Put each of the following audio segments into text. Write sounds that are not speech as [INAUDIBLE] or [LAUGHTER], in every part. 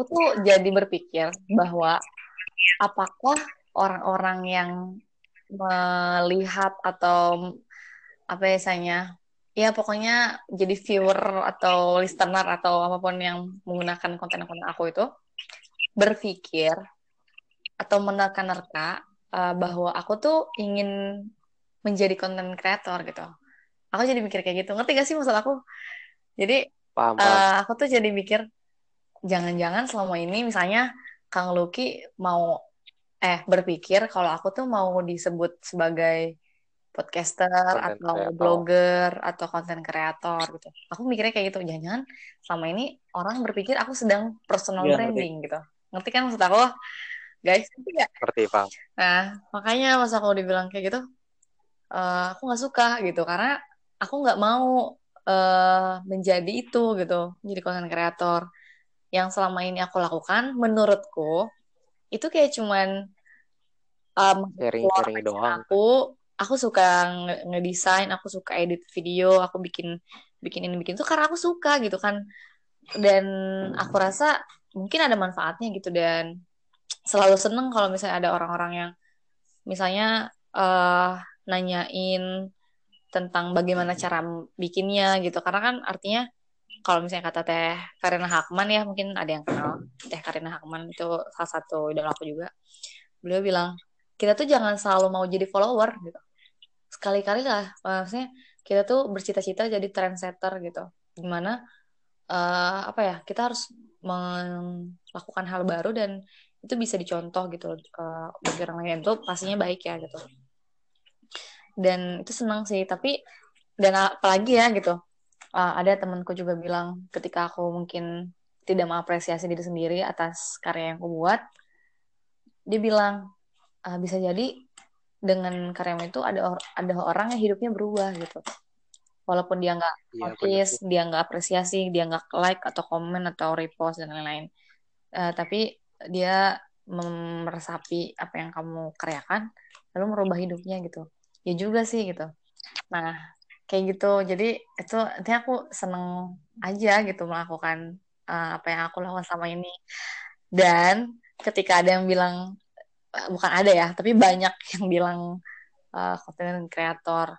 aku tuh jadi berpikir bahwa apakah orang-orang yang melihat atau apa biasanya ya pokoknya jadi viewer atau listener atau apa pun yang menggunakan konten-konten aku itu berpikir atau menerka-nerka uh, bahwa aku tuh ingin menjadi konten kreator gitu. Aku jadi mikir kayak gitu. Ngerti gak sih maksud aku? Jadi paham, paham. Uh, aku tuh jadi mikir jangan-jangan selama ini misalnya Kang Luki mau eh berpikir kalau aku tuh mau disebut sebagai podcaster content atau creator. blogger atau konten kreator gitu. Aku mikirnya kayak gitu. Jangan-jangan selama ini orang berpikir aku sedang personal ya, branding ngerti. gitu. Ngerti kan maksud aku? Guys, ngerti gak? Ngerti, Bang. Nah, makanya pas aku dibilang kayak gitu, uh, aku nggak suka gitu. Karena aku nggak mau uh, menjadi itu gitu. Jadi konten kreator. Yang selama ini aku lakukan, menurutku, itu kayak cuman um, sharing-sharing doang. Aku aku suka ngedesain, aku suka edit video, aku bikin bikin ini bikin itu karena aku suka gitu kan. Dan aku rasa mungkin ada manfaatnya gitu dan selalu seneng kalau misalnya ada orang-orang yang misalnya uh, nanyain tentang bagaimana cara bikinnya gitu karena kan artinya kalau misalnya kata teh Karina Hakman ya mungkin ada yang kenal. Teh Karina Hakman itu salah satu idola aku juga. Beliau bilang kita tuh jangan selalu mau jadi follower gitu. Sekali-kali lah maksudnya kita tuh bercita-cita jadi trendsetter gitu. Gimana uh, apa ya kita harus melakukan hal baru dan itu bisa dicontoh gitu uh, bagi orang lain. Itu pastinya baik ya gitu. Dan itu senang sih tapi dan apalagi ya gitu uh, ada temanku juga bilang ketika aku mungkin tidak mengapresiasi diri sendiri atas karya yang aku buat dia bilang uh, bisa jadi dengan karyamu itu ada ada orang yang hidupnya berubah gitu. Walaupun dia nggak iya, notice dia nggak apresiasi dia nggak like atau komen atau repost dan lain-lain. Uh, tapi dia meresapi apa yang kamu karyakan lalu merubah hidupnya gitu. Ya juga sih gitu. Nah kayak gitu. Jadi itu nanti aku seneng aja gitu melakukan uh, apa yang aku lakukan sama ini. Dan ketika ada yang bilang Eh, bukan ada ya tapi banyak [LAUGHS] yang bilang uh, konten kreator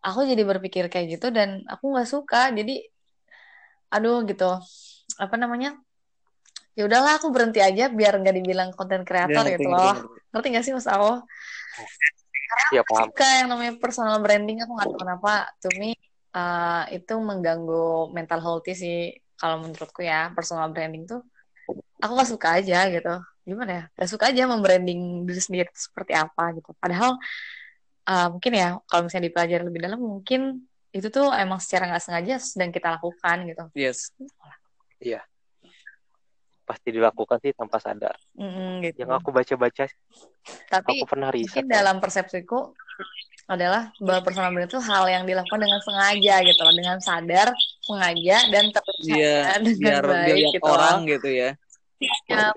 aku jadi berpikir kayak gitu dan aku nggak suka. Jadi aduh gitu apa namanya ya udahlah aku berhenti aja biar nggak dibilang konten kreator ya, gitu loh. ngerti. Nggak sih mas aku ya, paham. suka yang namanya personal branding aku nggak tahu kenapa to me uh, itu mengganggu mental health sih kalau menurutku ya personal branding tuh. Aku nggak suka aja gitu. Gimana ya? Gak suka aja membranding diri sendiri seperti apa gitu. Padahal uh, mungkin ya kalau misalnya dipelajari lebih dalam mungkin itu tuh emang secara nggak sengaja sedang kita lakukan gitu. Yes. Iya pasti dilakukan sih tanpa sadar. Mm, gitu. yang aku baca-baca tapi aku pernah riset mungkin dalam persepsiku adalah bahwa personal branding itu hal yang dilakukan dengan sengaja gitu loh dengan sadar sengaja dan terpercaya yeah, [LAUGHS] dengan biar, baik biar gitu orang gitu ya. Ya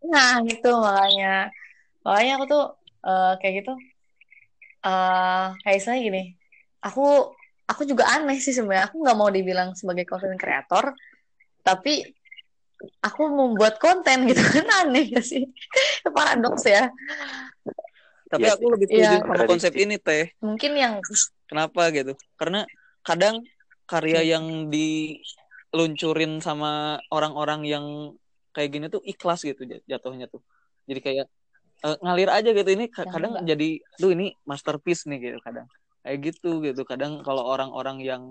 nah gitu makanya. Makanya aku tuh uh, kayak gitu uh, kayak saya gini aku aku juga aneh sih sebenarnya. Aku nggak mau dibilang sebagai content creator tapi aku membuat konten gitu. Kan [LAUGHS] aneh gak sih? Paradoks ya. Tapi ya, aku lebih setuju ya. sama konsep ini teh. Mungkin yang kenapa gitu? Karena kadang karya hmm. yang diluncurin sama orang-orang yang kayak gini tuh ikhlas gitu jatuhnya tuh. Jadi kayak uh, ngalir aja gitu. Ini kadang ya, jadi tuh ini masterpiece nih gitu kadang. Kayak gitu gitu. Kadang kalau orang-orang yang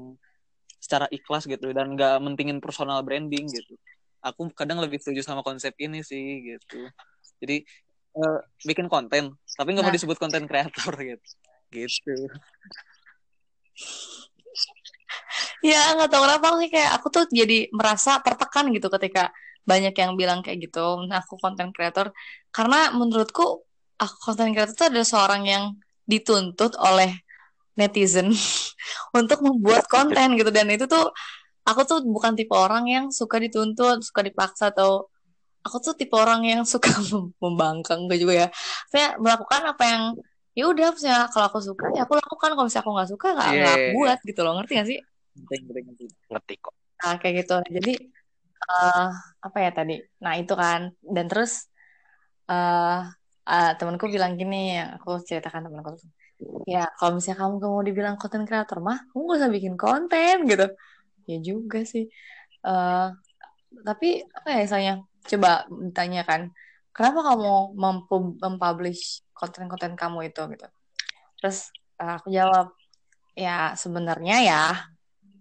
secara ikhlas gitu dan nggak mentingin personal branding gitu aku kadang lebih setuju sama konsep ini sih gitu. Jadi uh, bikin konten tapi nggak nah. mau disebut konten kreator [LAUGHS] gitu. Gitu. Ya nggak tahu kenapa sih kayak aku tuh jadi merasa tertekan gitu ketika banyak yang bilang kayak gitu nah aku konten kreator. Karena menurutku aku konten kreator itu adalah seorang yang dituntut oleh netizen [LAUGHS] untuk membuat konten gitu dan itu tuh aku tuh bukan tipe orang yang suka dituntut suka dipaksa atau aku tuh tipe orang yang suka [LAUGHS] membangkang gue juga ya. Saya melakukan apa yang ya udah misalnya kalau aku suka ya aku lakukan. Kalau misalnya aku nggak suka nggak yeah. Iya, iya. buat gitu loh. Ngerti gak sih? Ngerti kok. Nah kayak gitu. Jadi eh apa ya tadi? Nah itu kan. Dan terus eh eh, temanku bilang gini yang aku ceritakan temanku tuh. Ya kalau misalnya kamu gak mau dibilang konten kreator mah kamu gak usah bikin konten gitu ya juga sih. Eh tapi apa ya misalnya coba ditanyakan kenapa kamu mempu- mempublish konten-konten kamu itu gitu? Terus eh, aku jawab ya sebenarnya ya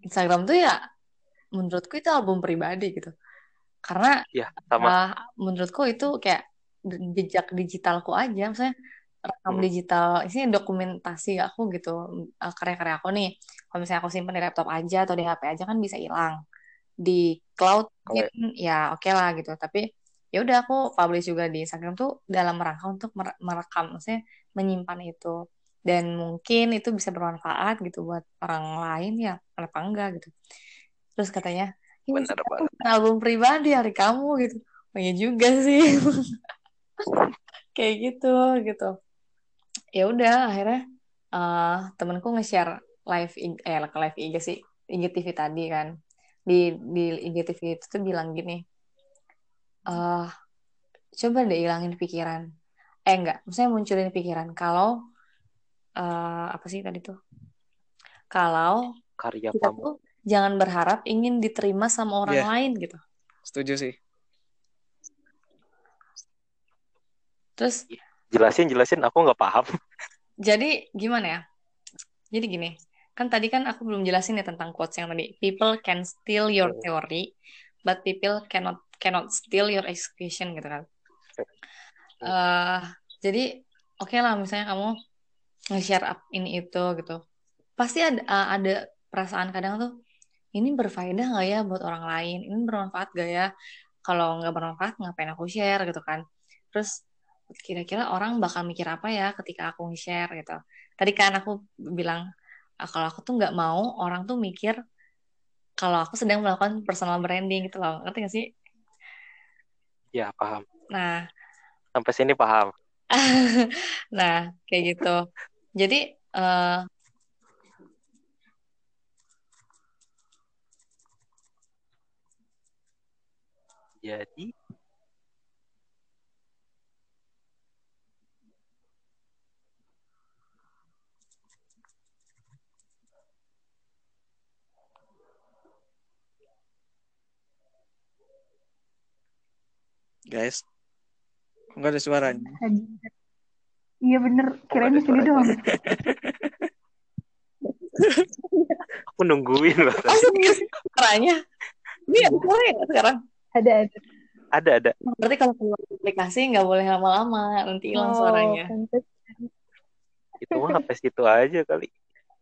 Instagram tuh ya menurutku itu album pribadi gitu. Karena ya sama. uh, menurutku itu kayak jejak digitalku aja. Misalnya rekam Hmm. digital ini dokumentasi aku gitu uh, karya-karya aku nih kalau misalnya aku simpan di laptop aja atau di HP aja kan bisa hilang. Di cloud mungkin ya oke lah gitu. Tapi ya udah aku publish juga di Instagram tuh dalam rangka untuk mere- merekam maksudnya menyimpan itu. Dan mungkin itu bisa bermanfaat gitu buat orang lain ya kenapa enggak gitu. Terus katanya "Ya, benar banget. album pribadi hari kamu gitu. Oh iya juga sih. [LAUGHS] Kayak gitu gitu. Ya udah akhirnya eh temenku nge-share live I- eh ke live IG sih IGTV tadi kan di di IGTV itu tuh bilang gini eh coba deh ilangin pikiran eh enggak maksudnya munculin pikiran kalau eh apa sih tadi tuh kalau karya kita kamu tuh jangan berharap ingin diterima sama orang Iya. lain gitu Setuju sih. terus jelasin jelasin aku nggak paham Jadi gimana ya? Jadi gini, kan tadi kan aku belum jelasin ya tentang quotes yang tadi. People can steal your Hmm. theory, but people cannot cannot steal your execution gitu kan. eh jadi oke lah misalnya kamu nge-share up ini itu gitu. Pasti ada eh, ada perasaan kadang tuh ini berfaedah nggak ya buat orang lain? Ini bermanfaat gak ya? Kalau nggak bermanfaat ngapain aku share gitu kan? Terus kira-kira orang bakal mikir apa ya ketika aku nge-share gitu. Tadi kan aku bilang kalau aku tuh nggak mau orang tuh mikir kalau aku sedang melakukan personal branding gitu loh. Ngerti gak sih? ya paham Nah, sampai sini paham [LAUGHS] nah kayak gitu. Jadi eh jadi Guys. Enggak ada suaranya. Iya bener, kirain di sini doang. [LAUGHS] aku nungguin loh oh tadi. serius suaranya? Ini ada suara ya sekarang? Ada ada. ada ada Berarti kalau keluar aplikasi nggak boleh lama-lama, nanti hilang Oh, suaranya. pantes. itu mah sampai situ aja kali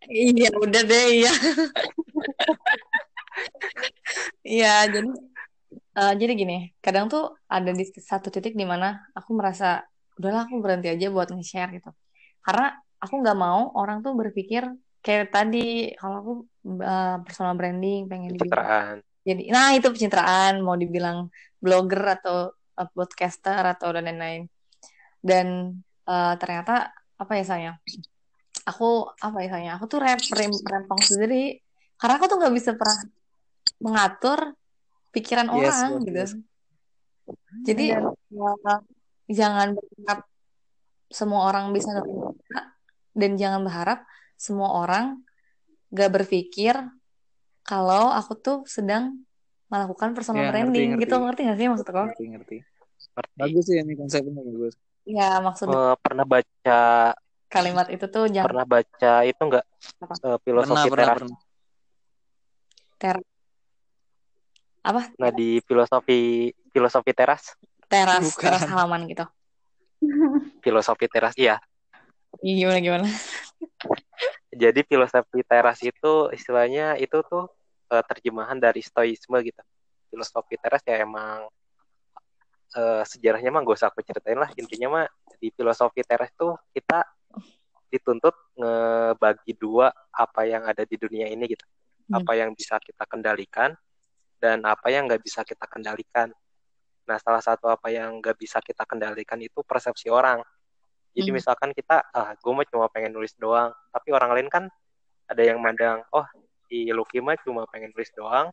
Iya, udah deh ya. [LAUGHS] Iya, jadi eh, jadi gini, kadang tuh ada di satu titik di mana aku merasa udahlah aku berhenti aja buat nge-share gitu. Karena aku nggak mau orang tuh berpikir kayak tadi kalau aku eh, personal branding pengen pencitraan. Jadi nah itu pencitraan mau dibilang blogger atau uh, podcaster atau dan lain-lain. Dan uh, ternyata apa ya saya aku apa ya saya aku tuh rem, rem- rempong sendiri. Karena aku tuh nggak bisa pernah mengatur pikiran Yes, orang yes, gitu yes. jadi uh, jangan berharap semua orang bisa nerima kita, dan jangan berharap semua orang gak berpikir kalau aku tuh sedang melakukan personal Ya, branding ngerti. gitu ngerti gak sih maksud aku? Ngerti, ngerti. ngerti Bagus sih ini konsepnya bagus. Ya maksud Eh, pernah baca kalimat itu tuh jangan pernah baca itu enggak Apa? Eh, filosofi Pernah, pernah, teras pernah. ter apa nah di filosofi filosofi teras teras Bukan. teras halaman gitu. [LAUGHS] filosofi teras iya Iya, Gimana gimana? jadi filosofi teras itu istilahnya itu tuh eh, terjemahan dari stoisme gitu filosofi teras ya emang eh, sejarahnya mah gak usah aku ceritain lah intinya mah di filosofi teras tuh kita dituntut ngebagi dua apa yang ada di dunia ini gitu Hmm. apa yang bisa kita kendalikan dan apa yang nggak bisa kita kendalikan nah salah satu apa yang nggak bisa kita kendalikan itu persepsi orang jadi Hmm. misalkan kita ah gue mah cuma pengen nulis doang tapi orang lain kan ada yang mandang oh si Lucky mah cuma pengen nulis doang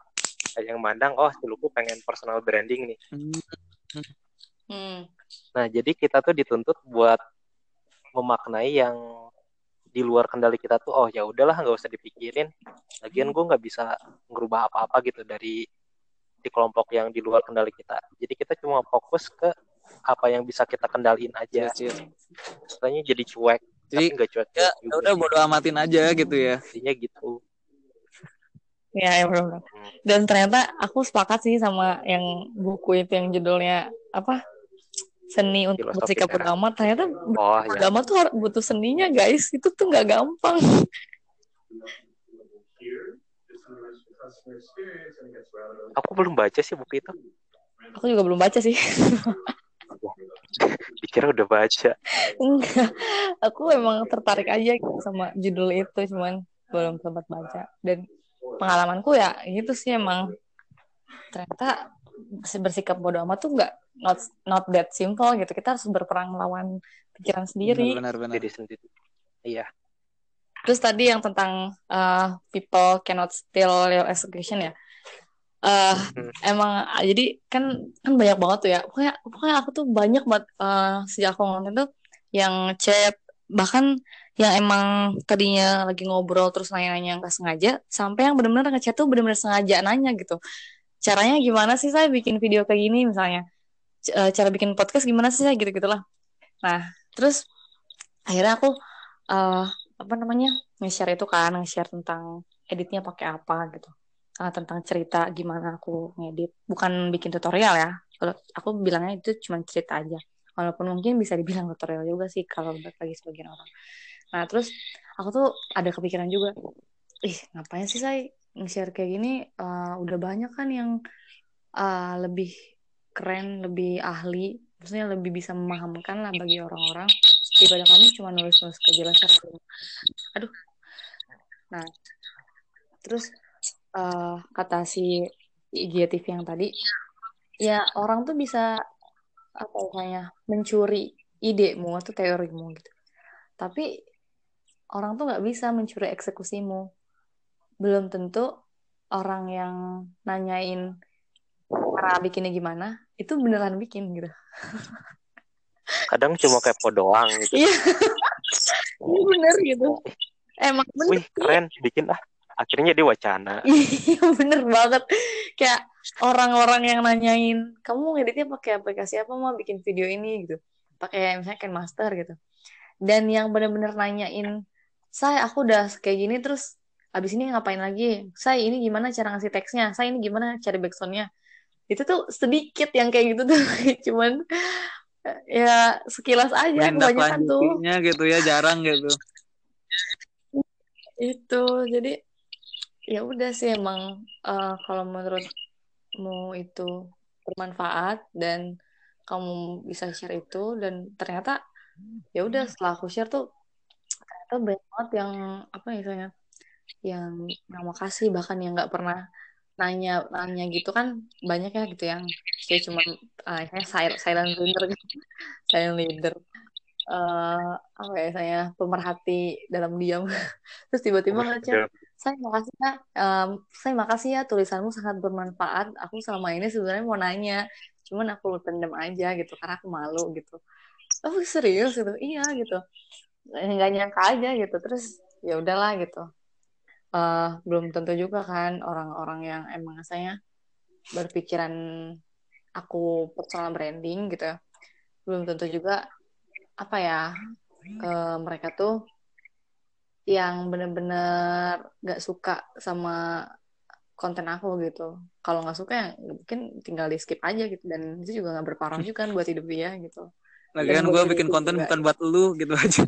yang mandang oh si Luku pengen personal branding nih Hmm. Hmm. nah jadi kita tuh dituntut buat memaknai yang di luar kendali kita tuh oh ya udahlah nggak usah dipikirin. Lagian gue nggak bisa ngerubah apa-apa gitu dari di kelompok yang di luar kendali kita. Jadi kita cuma fokus ke apa yang bisa kita kendaliin aja. Istilahnya jadi cuek Jadi, tapi nggak cuek Ya, ya udah bodo amatin aja gitu ya. intinya gitu. Ya, ya benar. Dan ternyata aku sepakat sih sama yang buku itu yang judulnya apa? Seni untuk bersikap amat. Ternyata oh ya agama tuh harus butuh seninya, guys. Itu tuh nggak gampang. aku belum baca sih buku itu Aku juga belum baca sih. [LAUGHS] dikira udah baca Enggak. Aku emang tertarik aja sama judul itu, cuman belum sempat baca. Dan pengalamanku ya gitu sih emang ternyata bersikap bodo amat tuh nggak not not that simple gitu. Kita harus berperang melawan pikiran sendiri. Benar, benar. diri sendiri iya Terus tadi yang tentang uh, people cannot steal your execution ya. Eh, Hmm. emang jadi kan kan banyak banget tuh ya. Pokoknya pokoknya aku tuh banyak banget eh, sejak aku nonton tuh yang chat bahkan yang emang tadinya lagi ngobrol terus nanya-nanya nggak sengaja sampai yang benar-benar ngechat tuh benar-benar sengaja nanya gitu. Caranya gimana sih saya bikin video kayak gini misalnya? Eh, cara bikin podcast gimana sih saya gitu-gitulah. Nah, terus akhirnya aku eh apa namanya nge-share itu kan nge-share tentang editnya pakai apa gitu. Ah, tentang cerita gimana aku ngedit. Bukan bikin tutorial ya. Kalau aku bilangnya itu cuma cerita aja. Walaupun mungkin bisa dibilang tutorial juga sih kalau bagi sebagian orang. Nah terus aku tuh ada kepikiran juga ih ngapain sih saya nge-share kayak gini? Eh, udah banyak kan yang eh, lebih keren lebih ahli maksudnya lebih bisa memahamkan lah bagi orang-orang. Daripada kamu cuma nulis-nulis kejelasan. Aduh. Nah terus eh, kata si IGTV yang tadi ya orang tuh bisa apa namanya mencuri idemu atau teorimu gitu. Tapi orang tuh nggak bisa mencuri eksekusimu. Belum tentu orang yang nanyain cara bikinnya gimana itu beneran bikin gitu. Kadang cuma kepo doang gitu. Iya. Iya, bener gitu. Emang bener wih keren. Bikin ah akhirnya jadi wacana. Iya bener banget. Kayak orang-orang yang nanyain kamu ngeditnya pakai aplikasi apa mau bikin video ini gitu. Pakai misalnya Master gitu. Dan yang bener-bener nanyain saya aku udah kayak gini terus abis ini ngapain lagi? Saya ini gimana cara ngasih teksnya? Saya ini gimana cari backsoundnya itu tuh sedikit yang kayak gitu tuh [LAUGHS] cuman ya sekilas aja kebanyakan tuh gitu ya, jarang gitu. [LAUGHS] itu jadi ya udah sih emang eh, kalau menurutmu itu bermanfaat dan kamu bisa share itu dan ternyata ya udah setelah aku share tuh ternyata banyak banget yang apa ya misalnya yang yang makasih bahkan yang nggak pernah nanya nanya gitu kan banyak ya gitu yang saya cuma misalnya silent, [LAUGHS] silent leader gitu. Silent leader eh apa ya saya pemerhati dalam diam. [LAUGHS] Terus tiba-tiba ngechat saya makasih ya em, saya makasih ya tulisanmu sangat bermanfaat. Aku selama ini sebenarnya mau nanya cuman aku pendem aja gitu karena aku malu gitu. Oh serius? gitu. Iya gitu. Nggak nyangka aja gitu. Terus ya udahlah gitu Eh, belum tentu juga kan orang-orang yang emang saya berpikiran aku personal branding gitu ya. belum tentu juga apa ya eh, mereka tuh yang bener-bener gak suka sama konten aku gitu. Kalau nggak suka ya mungkin tinggal di skip aja gitu dan itu juga nggak berpengaruh juga kan buat hidup dia gitu. Lagian gue bikin konten juga. bukan buat lu gitu aja.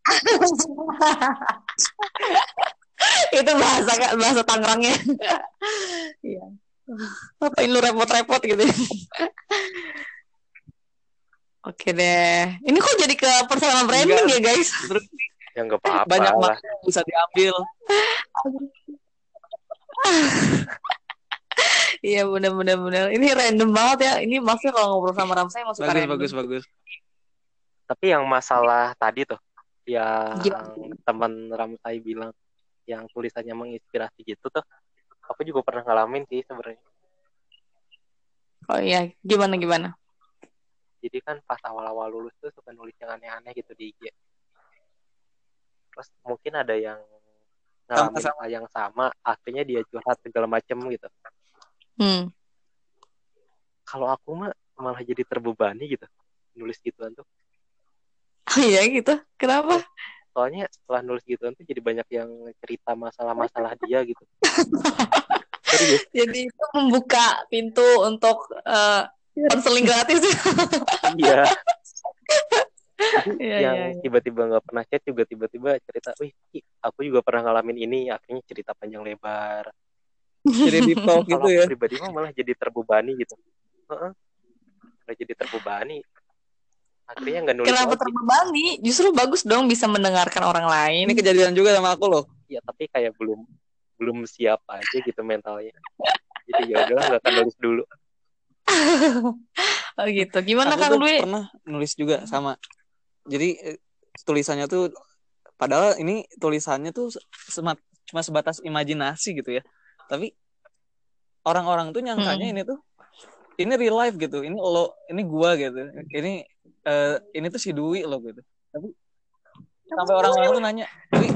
[LAUGHS] itu bahasa bahasa Tangerangnya. [LAUGHS] Iya. Ngapain lu repot-repot gitu. Oke deh. Ini kok jadi ke personal branding ya guys? Terus ya nggak apa-apa banyak lah makna yang bisa diambil. [LAUGHS] Iya bener-bener bener. Ini random banget ya. Ini maksudnya kalau ngobrol sama Ramsay mau suka Bagus, random. bagus, bagus. tapi yang masalah tadi tuh yang Gimana? teman Ramsai bilang yang tulisannya menginspirasi gitu tuh aku juga pernah ngalamin sih sebenarnya Oh iya, gimana gimana? jadi kan pas awal-awal lulus tuh suka nulis yang aneh-aneh gitu di IG terus mungkin ada yang ngalamin hal yang sama akhirnya dia curhat segala macem gitu Hmm. kalau aku mah malah jadi terbebani gitu nulis gituan tuh [LAUGHS] iya gitu. Kenapa? soalnya setelah nulis gituan tuh jadi banyak yang cerita masalah-masalah dia gitu [LAUGHS] serius Jadi itu membuka pintu untuk eh, konseling gratis. [LAUGHS] iya Iya, yang iya, iya. tiba-tiba nggak pernah chat juga tiba-tiba cerita wih aku juga pernah ngalamin ini akhirnya cerita panjang lebar Jadi talk gitu kalau ya. pribadi malah jadi terbebani gitu Heeh. malah jadi terbebani akhirnya nggak nulis Kenapa lagi. terbebani? Justru bagus dong bisa mendengarkan orang lain. Ini kejadian juga sama aku loh. ya tapi kayak belum belum siap aja gitu mentalnya jadi ya udahlah nggak akan nulis dulu [LAUGHS] Oh gitu. Gimana aku Kang Dwi? pernah nulis juga sama. Jadi eh, tulisannya tuh padahal ini tulisannya tuh semat, cuma sebatas imajinasi gitu ya. Tapi orang-orang tuh nyangkanya Hmm. ini tuh ini real life gitu. Ini lo, ini gua gitu. Ini eh, ini tuh si Dwi lo gitu. Tapi sampai orang-orang tuh nanya, "Dwi,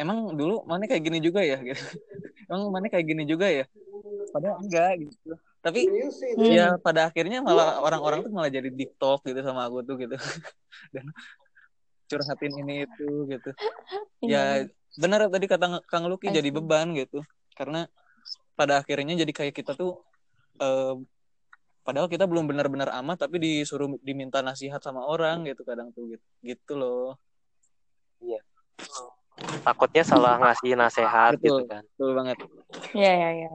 emang dulu mana kayak gini juga ya?" gitu. [LAUGHS] Emang mana kayak gini juga ya? Padahal enggak gitu. Tapi Hmm. ya pada akhirnya malah orang-orang tuh malah jadi talk gitu sama aku tuh gitu [LAUGHS] dan curhatin ini itu gitu ya benar tadi kata Kang Luki jadi see. beban gitu karena pada akhirnya jadi kayak kita tuh padahal kita belum benar-benar amat tapi disuruh diminta nasihat sama orang gitu kadang tuh gitu gitu loh takutnya salah ngasih nasehat Betul. gitu kan betul banget Iya, iya, iya.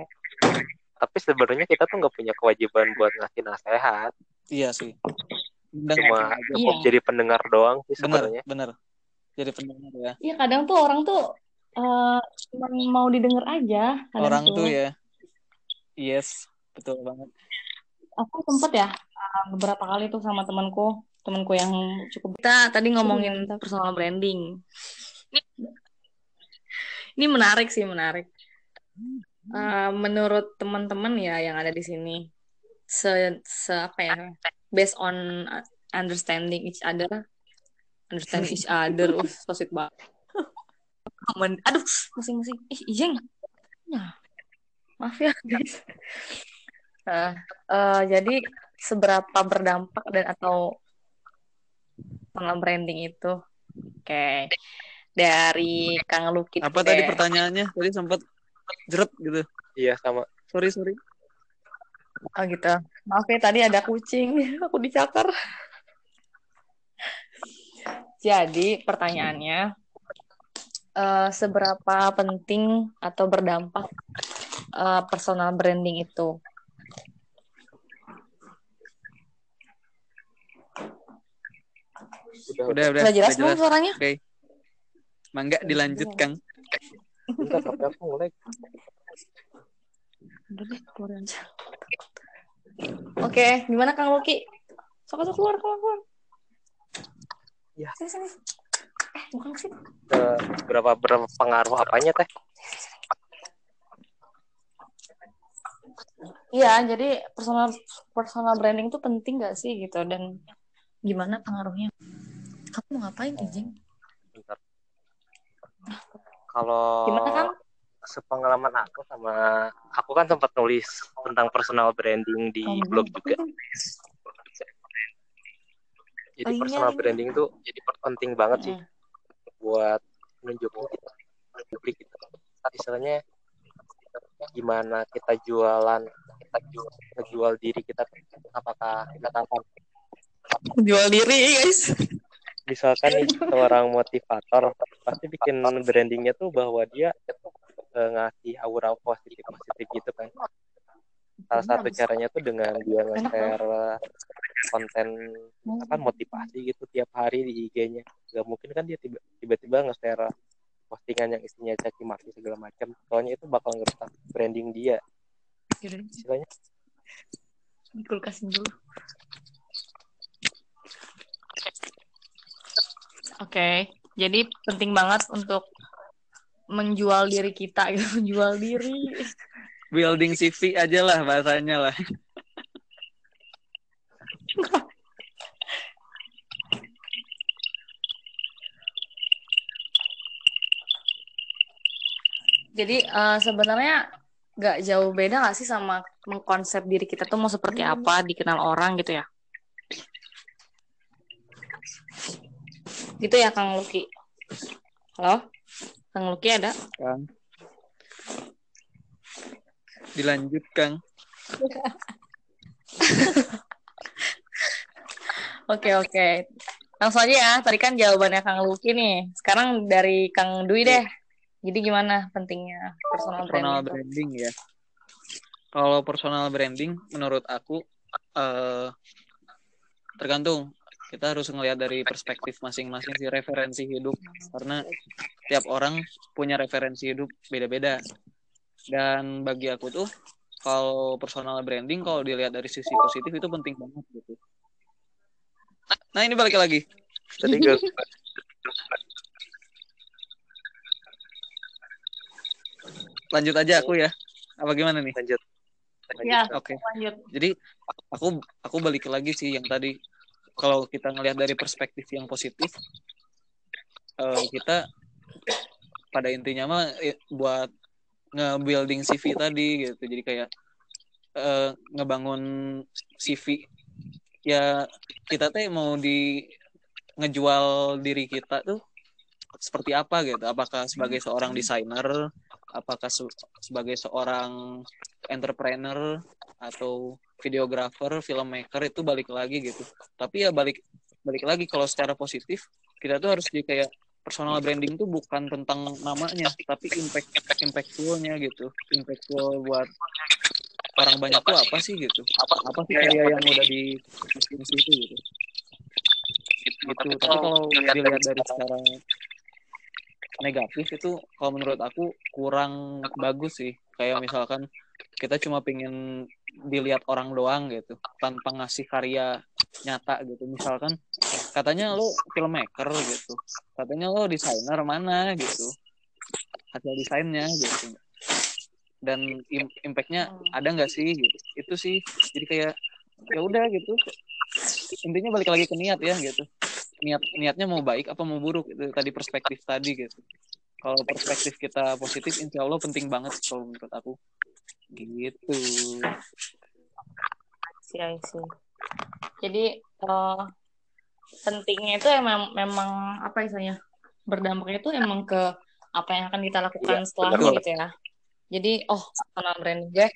tapi sebenarnya kita tuh nggak punya kewajiban buat ngasih nasehat iya sih Dan cuma aja. cukup Iya. jadi pendengar doang sih benar sebenarnya benar jadi pendengar ya Iya kadang tuh orang tuh cuma mau didengar aja. Orang tuh ya yes betul banget Aku sempet ya eh, beberapa kali tuh sama temanku, temanku yang cukup Kita tadi ngomongin personal branding. Ini menarik sih, menarik. Eh, menurut teman-teman ya yang ada di sini, se, se apa ya, based on understanding each other, understand each other, uh, so sweet banget. Aduh, musing-musing. Ih, ijeng. Ya. Maaf ya, guys. Eh, jadi seberapa berdampak dan atau personal branding itu? Oke. Dari Kang Luki apa dulu tadi deh. pertanyaannya tadi sempat jeret gitu iya sama sorry sorry Oh gitu. Maaf ya tadi ada kucing, [LAUGHS] aku dicakar. Jadi pertanyaannya, eh, seberapa penting atau berdampak eh, personal branding itu? Udah udah udah Sudah jelas udah belum suaranya? oke mangga dilanjut kang bentar tapi aku mulai Udah deh, keluar aja. Oke, gimana Kang Luki? Sok sok keluar, keluar, keluar. Ya. Sini, sini. Eh, bukan ke situ. eh, berapa berpengaruh apanya teh Iya, jadi personal personal branding itu penting gak sih gitu dan gimana pengaruhnya? Kamu mau ngapain, Ijing? bentar kalau Gimana Kang? sepengalaman aku sama aku kan sempat nulis tentang personal branding di Oh, blog juga Oh, jadi iya, personal iya. branding tuh jadi penting banget sih Mm. buat nunjukin kita publik gitu. istilahnya gimana kita jualan kita jual ngejual diri kita apakah kita tahu Jual diri, guys. Misalkan nih seorang motivator pasti bikin brandingnya tuh bahwa dia eh, ngasih aura positif positif gitu kan. Salah satu caranya tuh dengan dia nge-share eh, konten apa motivasi gitu tiap hari di IG-nya gak mungkin kan dia tiba- tiba-tiba nge-share postingan yang isinya caci maki segala macam. Soalnya itu bakal ngerusak branding dia. Istilahnya di kulkasin dulu. Oke, jadi penting banget untuk menjual diri kita gitu, [LAUGHS] menjual diri. building CV aja lah bahasanya lah Jadi eh, sebenarnya nggak jauh beda nggak sih sama mengkonsep diri kita tuh mau seperti apa, dikenal orang gitu ya? Gitu ya Kang Luki. Halo? Kang Luki ada? Kang dilanjut Kang [LAUGHS] Oke oke. Langsung aja ya. Tadi kan jawabannya Kang Luki nih. Sekarang dari Kang Dwi deh. Jadi gimana pentingnya personal, personal branding? branding ya kalau personal branding menurut aku eh tergantung kita harus ngelihat dari perspektif masing-masing sih referensi hidup. Karena tiap orang punya referensi hidup beda-beda. Dan bagi aku tuh kalau personal branding kalau dilihat dari sisi positif itu penting banget gitu. Nah ini balik lagi. Tadi gue lanjut aja aku ya. Apa gimana nih? Lanjut. Ya, oke. lanjut. jadi aku aku balik lagi sih yang tadi kalau kita ngelihat dari perspektif yang positif eh, kita pada intinya mah buat nge-building CV tadi gitu. Jadi kayak eh, ngebangun CV ya kita teh mau di ngejual diri kita tuh seperti apa gitu. Apakah sebagai seorang desainer apakah se- sebagai seorang entrepreneur atau videographer, filmmaker itu balik lagi gitu. Tapi ya balik balik lagi kalau secara positif kita tuh harus jadi kayak personal branding tuh bukan tentang namanya tapi impact impactfulnya gitu. Impactful buat orang banyak tuh apa sih gitu? Apa apa sih karya yang udah di situ gitu. Gitu. Tapi kalau dilihat dari secara negatif itu kalau menurut aku kurang bagus sih. Kayak misalkan kita cuma pengen dilihat orang doang gitu tanpa ngasih karya nyata gitu. Misalkan katanya lo filmmaker gitu katanya lo desainer mana gitu hasil desainnya gitu. Dan im- impactnya ada nggak sih gitu? Itu sih jadi kayak ya udah gitu. Intinya balik lagi ke niat ya gitu. Niat niatnya mau baik apa mau buruk? Itu tadi perspektif tadi gitu kalau perspektif kita positif insya Allah penting banget kalau menurut aku gitu sih, I see. Jadi eh, pentingnya itu emang memang apa istilahnya berdampaknya itu emang ke apa yang akan kita lakukan Iya, setelahnya gitu ya. Jadi oh personal branding gue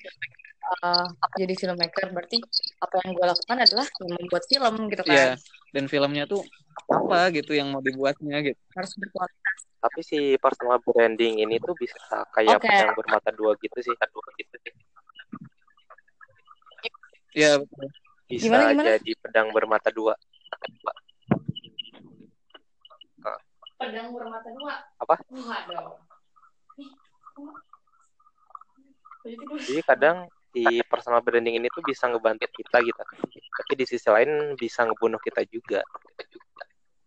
eh, jadi filmmaker berarti apa yang gue lakukan adalah membuat film gitu kan. Iya, dan filmnya tuh apa gitu yang mau dibuatnya gitu. Harus berkualitas. Tapi si personal branding ini tuh bisa kayak Oke. pedang bermata dua gitu sih. Dua gitu sih. Iya, betul. Bisa Gimana, gimana? jadi pedang bermata dua. Pedang bermata dua. Apa? Jadi kadang si personal branding ini tuh bisa ngebantu kita gitu. Tapi di sisi lain bisa ngebunuh kita juga.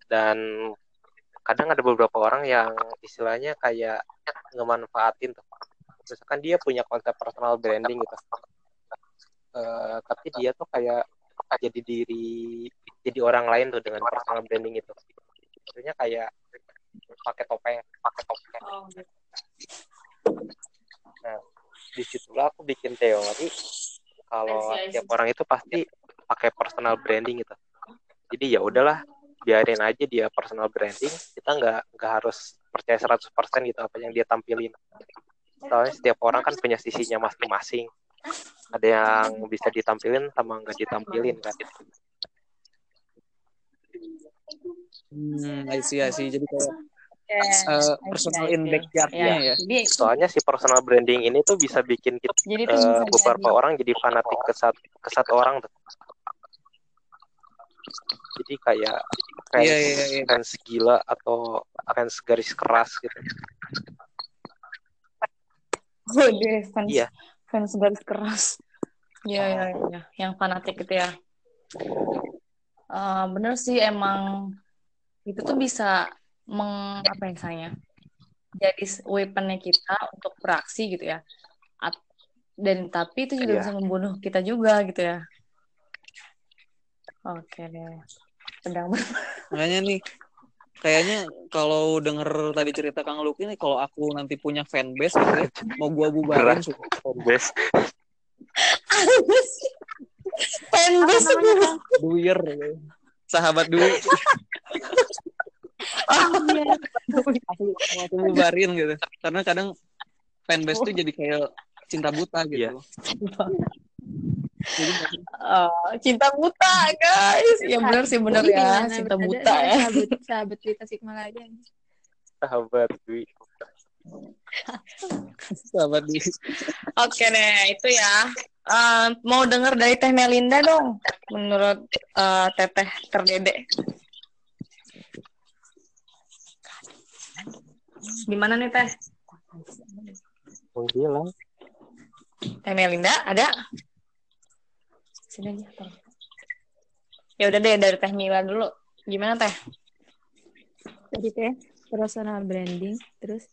Dan kadang ada beberapa orang yang istilahnya kayak ngemanfaatin tuh. Misalkan dia punya konsep personal branding gitu. Eh, tapi dia tuh kayak jadi diri jadi orang lain tuh dengan personal branding itu. Maksudnya kayak pakai topeng, pakai topeng. Oh, gitu. di situlah aku bikin teori kalau tiap orang itu pasti pakai personal branding gitu jadi ya udahlah biarin aja dia personal branding kita nggak nggak harus percaya 100% gitu apa yang dia tampilin soalnya setiap orang kan punya sisinya masing-masing ada yang bisa ditampilin sama nggak ditampilin kan Hmm, I see, I see. Jadi kayak eh, personal in backyardnya ya. Jadi soalnya si personal branding ini tuh bisa bikin kita jadi itu eh, beberapa jadi. orang jadi fanatik ke satu ke satu orang tuh jadi kayak fans, Iya, iya, iya. fans gila atau fans garis keras gitu Waduh, fans, Iya. fans garis keras. Iya, iya, iya. Yang fanatik gitu ya. Eh, bener sih emang itu tuh bisa meng apa ya saya jadi weaponnya kita untuk beraksi gitu ya At- dan tapi itu juga Iya. bisa membunuh kita juga gitu ya oke deh pedang ber- Makanya nih kayaknya kalau denger tadi cerita Kang Luki nih kalau aku nanti punya fanbase gitu ya, mau gua bubarin fanbase. Duir. Gitu. sahabat Dwi Iya. aku aku bubarin gitu. Karena kadang fanbase tuh jadi kayak cinta buta gitu. Iya. Oh, cinta buta guys ya benar sih benar ya cinta buta ada ya Sahabat, sahabat di Tasikmalaya. Sahabat Dwi. [LAUGHS] sahabat Dwi Oke deh, itu ya. Eh, mau denger dari Teh Melinda dong, menurut eh, Teteh Terdede. Gimana nih Teh? Oh. Teh Melinda ada? Tolong. Ya udah deh dari Teh Mila dulu. Gimana Teh? Jadi teh personal branding terus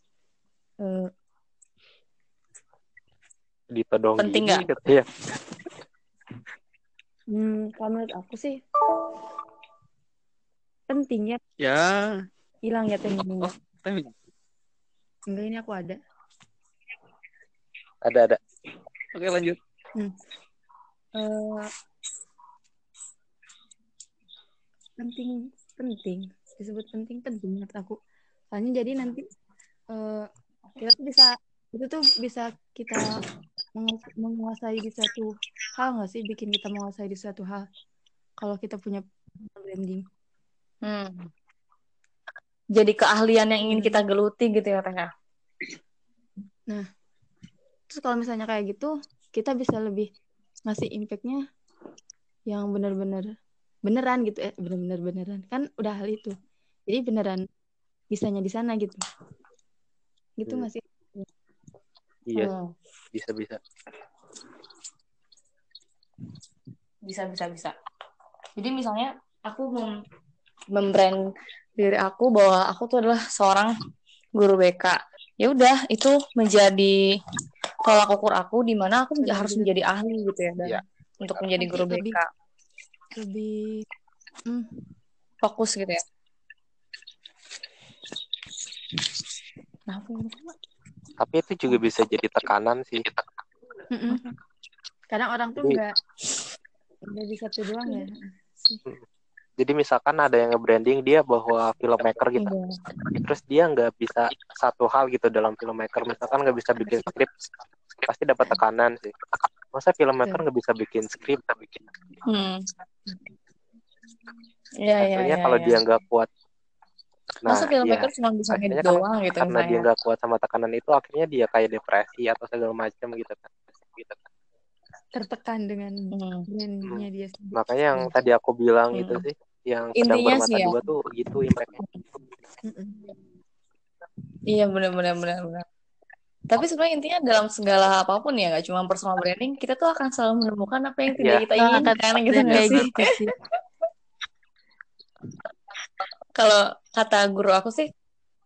eh, Ditodong Penting nggak? Iya. hmm, kalau menurut aku sih penting ya ya hilang ya teh minumnya. Oh. tapi Enggak ini aku ada. Ada ada. oke lanjut Eh, penting penting disebut penting penting menurut aku soalnya jadi nanti eh, kita tuh bisa itu tuh bisa kita mengu- menguasai di suatu hal nggak sih bikin kita menguasai di suatu hal kalau kita punya branding Hmm. Jadi keahlian yang ingin kita geluti gitu ya Teh. ya? terus kalau misalnya kayak gitu kita bisa lebih ngasih impactnya yang benar-benar beneran gitu eh bener-bener beneran. Kan udah hal itu. Jadi beneran bisanya di sana gitu. Gitu Hmm. nggak sih? Iya, Hmm. bisa bisa. bisa bisa bisa. Jadi misalnya aku mem membrand diri aku bahwa aku tuh adalah seorang guru BK ya udah itu menjadi tolak ukur aku di mana aku Benar, harus menjadi ahli gitu ya dan Iya. untuk menjadi guru Lebih- BK lebih hmm, fokus gitu ya nah aku Tapi itu juga bisa jadi tekanan sih. mm-mm. kadang orang tuh Jadi- nggak nggak di satu doang ya Jadi misalkan ada yang nge-branding dia bahwa filmmaker gitu. Iya. Terus dia nggak bisa satu hal gitu dalam filmmaker. Misalkan nggak bisa bikin skrip, pasti dapat tekanan sih. Masa filmmaker nggak bisa bikin skrip? hmm. Iya, iya, Akhirnya iya, kalau iya. dia nggak kuat, nah Masa filmmaker ya, cuma bisa ngedit kan doang gitu karena dia nggak kuat sama tekanan itu, akhirnya dia kayak depresi atau segala macam gitu kan. Gitu kan. Tertekan dengan Hmm. brandnya dia sendiri. Makanya yang tadi aku bilang Hmm. itu sih, yang Intinya bermata sih ya. dua tuh gitu impactnya. Iya benar benar benar benar. Tapi sebenarnya intinya dalam segala apa pun ya, nggak cuma personal branding, kita tuh akan selalu menemukan apa yang tidak Iya. kita Nah, inginkan gitu nggak gitu sih [LAUGHS] Kalau kata guru aku sih,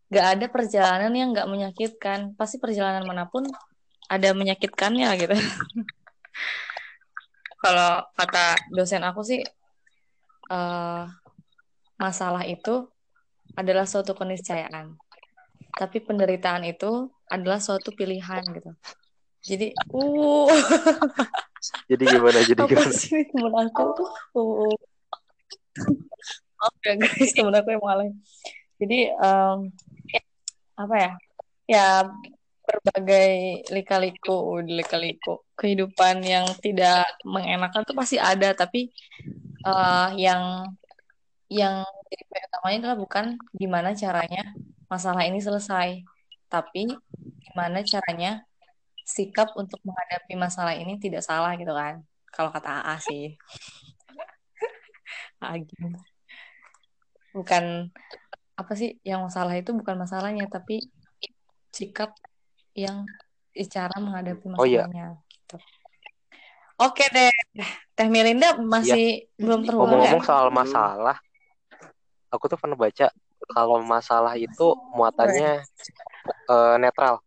nggak ada perjalanan yang nggak menyakitkan. Pasti perjalanan mana pun ada menyakitkannya gitu. [LAUGHS] Kalau kata dosen aku sih, eh, masalah itu adalah suatu keniscayaan. Tapi penderitaan itu adalah suatu pilihan gitu. Jadi, uh, Jadi gimana? Jadi apa gimana? sih temen aku? Uh. Oke guys, temen aku yang malah. Jadi, em, apa ya? Ya, berbagai lika-liku, lika-liku kehidupan yang tidak mengenakan tuh pasti ada, tapi eh, yang yang utamanya adalah bukan gimana caranya masalah ini selesai, tapi gimana caranya sikap untuk menghadapi masalah ini tidak salah gitu kan. Kalau kata AA sih. [LAUGHS] AA gini. Bukan apa sih yang masalah itu bukan masalahnya tapi sikap yang cara menghadapi Oh, iya. masalahnya gitu. Oke deh. Teh Melinda masih belum terhubung ya? Ngomong-ngomong soal masalah, aku tuh pernah baca kalau masalah itu muatannya eh, netral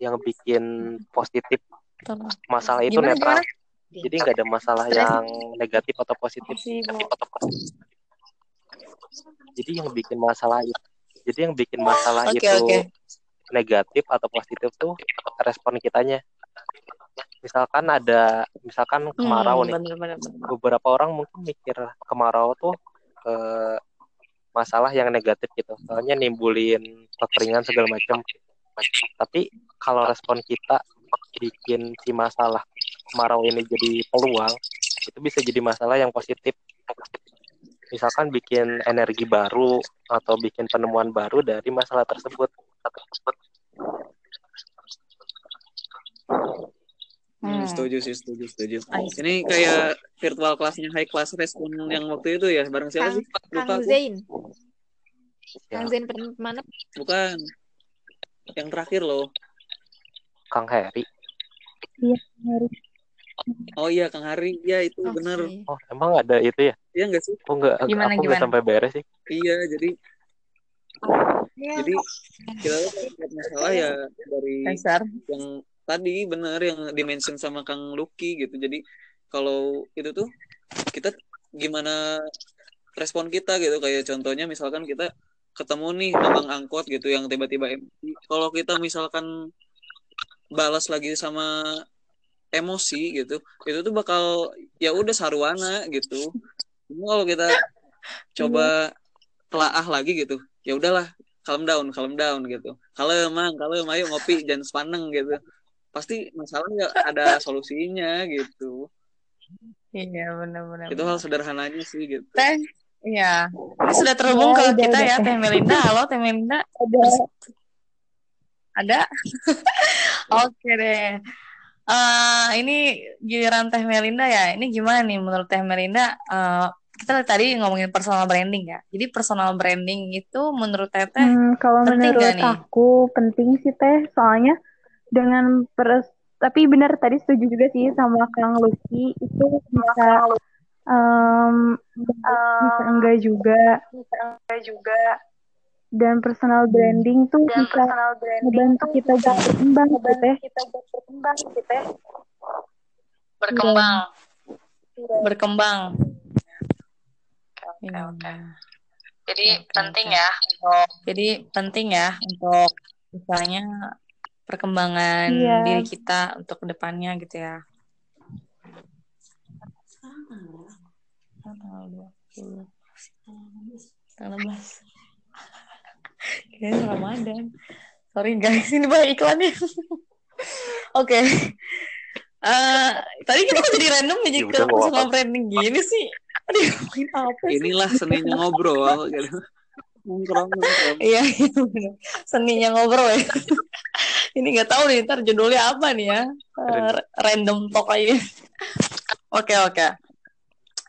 yang bikin positif masalah itu Gimana, netral gimana? jadi nggak ada masalah yang negatif atau positif Masih, Bu. jadi yang bikin masalah itu jadi yang bikin masalah Oke, itu oke. Negatif atau positif tuh respon kitanya. Misalkan ada misalkan kemarau Hmm, nih. bener, bener, bener. beberapa orang mungkin mikir kemarau tuh eh, masalah yang negatif gitu. Soalnya nimbulin kekeringan segala macam. Tapi kalau respon kita bikin si masalah kemarau ini jadi peluang itu bisa jadi masalah yang positif. Misalkan bikin energi baru atau bikin penemuan baru dari masalah tersebut Hmm, Hmm. setuju sih, setuju, setuju. I see. Ini kayak virtual kelasnya high class respon yang waktu itu ya, bareng siapa Kang, sih? Kang Lupa aku. Zain. Ya. Kang Zain pernah mana? Bukan. Yang terakhir loh. Kang Heri Oh iya, Kang Hari. Iya, itu Oke. bener. oh emang ada itu ya Iya nggak sih? aku nggak Gimana, aku nggak gimana? sampai beres sih Iya, jadi Iya. jadi kita tuh dapat masalah ya dari Dasar. yang tadi bener yang dimention sama Kang Lucky gitu. Jadi kalau itu tuh kita gimana respon kita gitu kayak contohnya misalkan kita ketemu nih abang angkot gitu yang tiba-tiba emosi. Kalau kita misalkan balas lagi sama emosi gitu, itu tuh bakal ya udah sarwana gitu. Cuma kalau kita [LAUGHS] coba telaah lagi gitu, ya udahlah calm down, calm down gitu. Kalem, mang, kalem, ayo ngopi, [LAUGHS] jangan sepaneng gitu. Pasti masalah nggak ada solusinya gitu. Iya, benar-benar. Itu hal sederhananya sih gitu. Teh, iya. Ini sudah terhubung Ya, ke kita ya, Teh. Melinda. Halo, Teh Melinda. Ada Ada? [LAUGHS] Oke deh. Eh, ini giliran Teh Melinda ya. Ini gimana nih menurut Teh Melinda? eh, kita tadi ngomongin personal branding ya. Jadi personal branding itu menurut Teteh Hmm, kalau penting menurut nih? aku penting sih teh, soalnya dengan pers tapi benar tadi setuju juga sih sama Kang Lucky itu bisa em, bisa enggak juga dan personal branding tuh bisa ngebantu kita buat berkembang gitu teh. berkembang. Berkembang. Iya. Jadi Oke, penting oke. ya untuk Jadi penting ya untuk misalnya perkembangan Iya. diri kita untuk ke depannya gitu ya. Tanggal 20. Tanggal 16. Kayaknya Ramadan. Sorry guys, [LAUGHS] ini banyak iklannya. [LAUGHS] Oke. Eh, tadi kita kok jadi random aja Ya ke personal branding gini sih. Aduh, apa sih? Inilah seninya ngobrol gitu. Nongkrong. Iya, iya. Seninya ngobrol ya. [LAUGHS] Ini nggak tahu nih ntar judulnya apa nih ya. Eh, random talk aja. Oke, oke.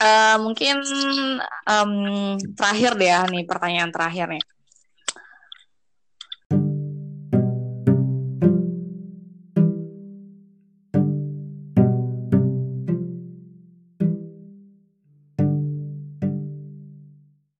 Eh, mungkin em, terakhir deh ya nih pertanyaan terakhir nih.